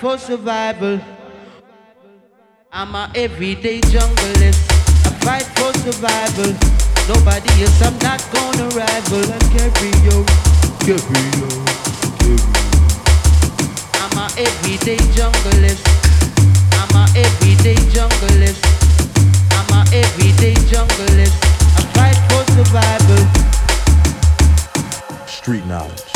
for survival. I'm a everyday junglist. I fight for survival. Nobody else, I'm not gonna rival. And carry you, carry you, carry I'm a everyday junglist. I'm a everyday junglist. I'm a everyday junglist. I fight for survival. Street knowledge.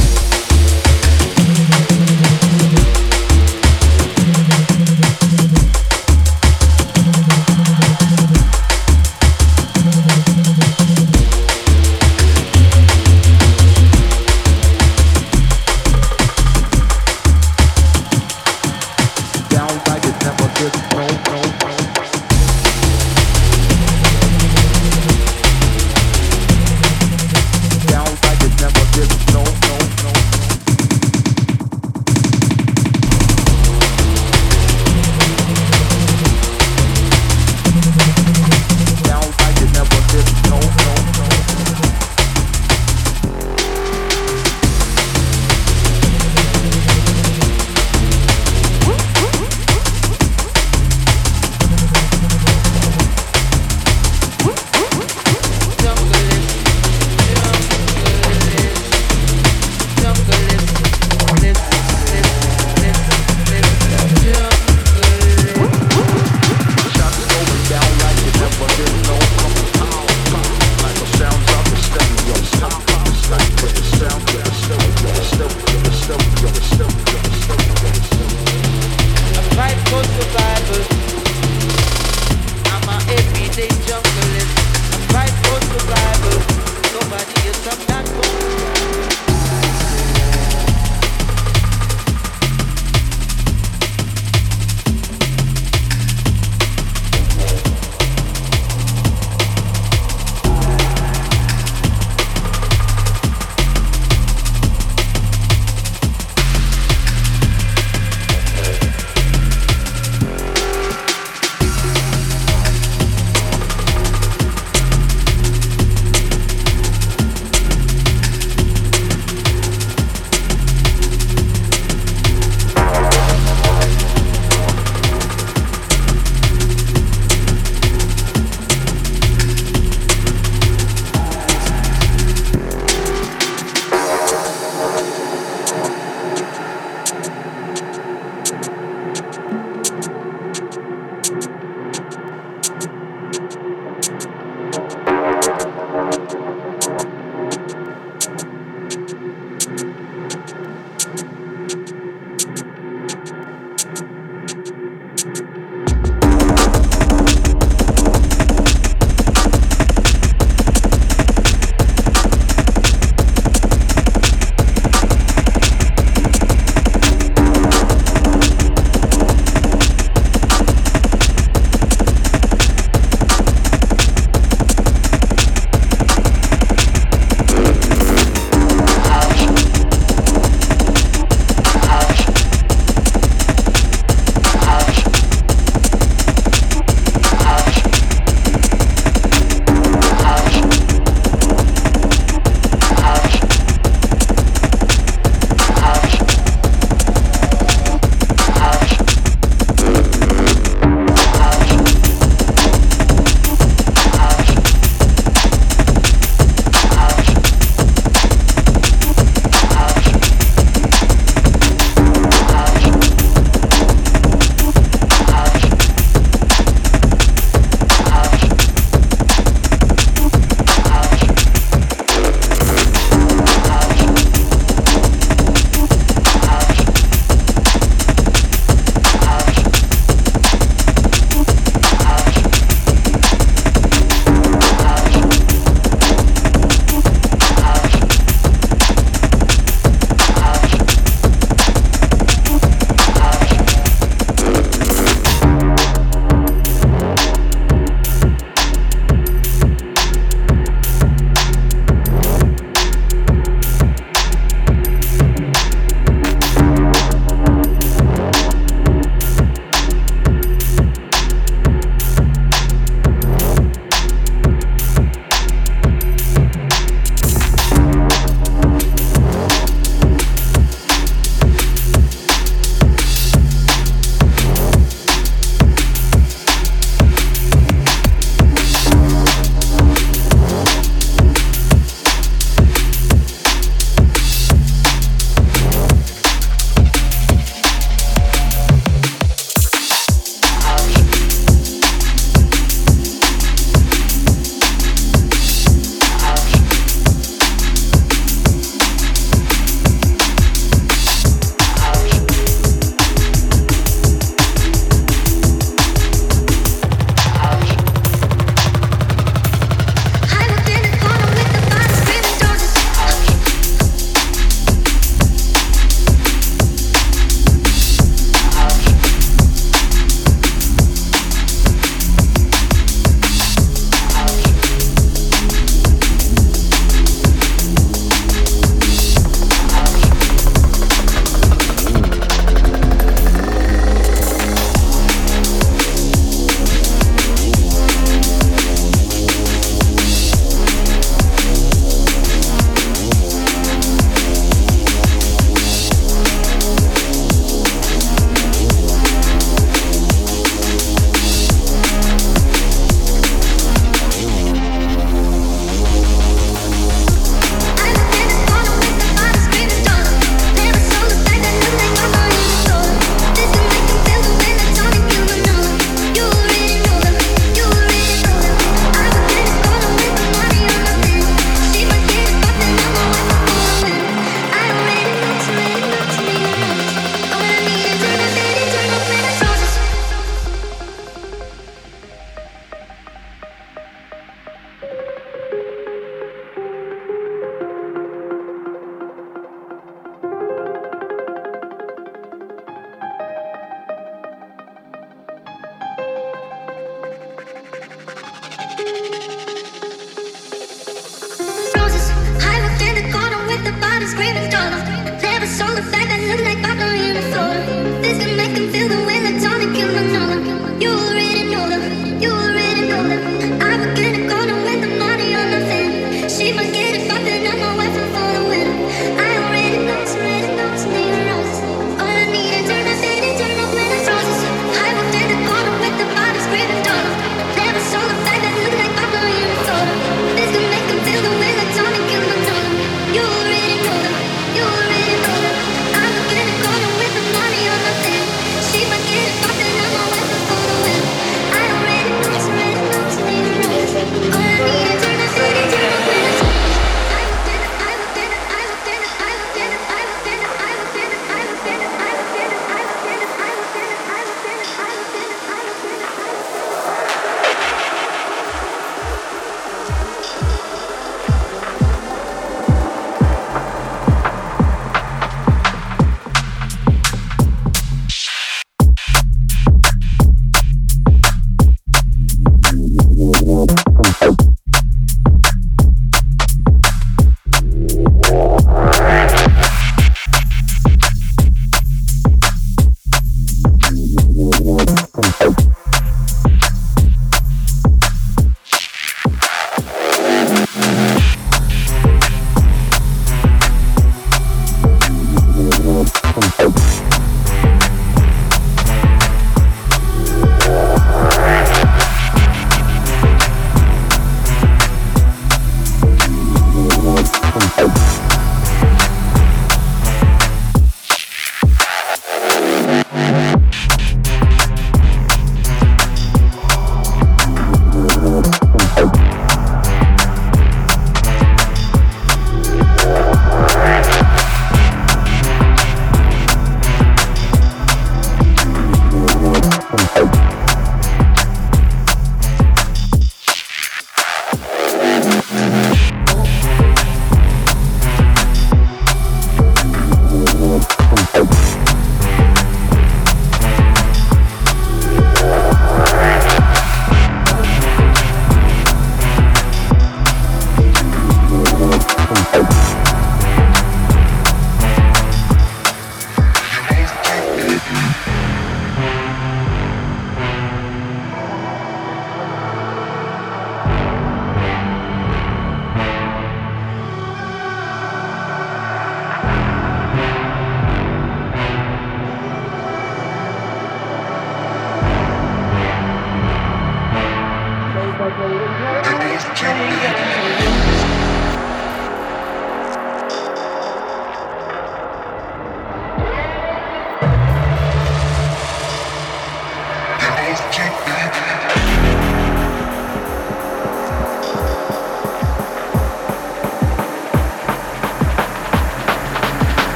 Thank you.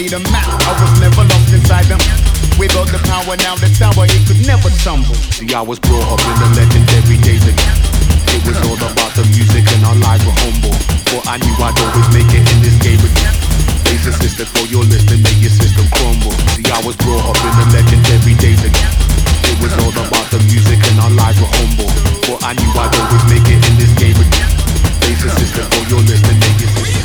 need a map. I was never lost inside them. We built the power, now the tower, it could never tumble. See, I was brought up in the legendary days again. It was all about the music and our lives were humble. For I knew I'd always make it in this game again. Face assisted for your list and make your system crumble. See, I was brought up in the legendary days again. It was all about the music and our lives were humble. For I knew I'd always make it in this game again. Face assisted for your list and make your system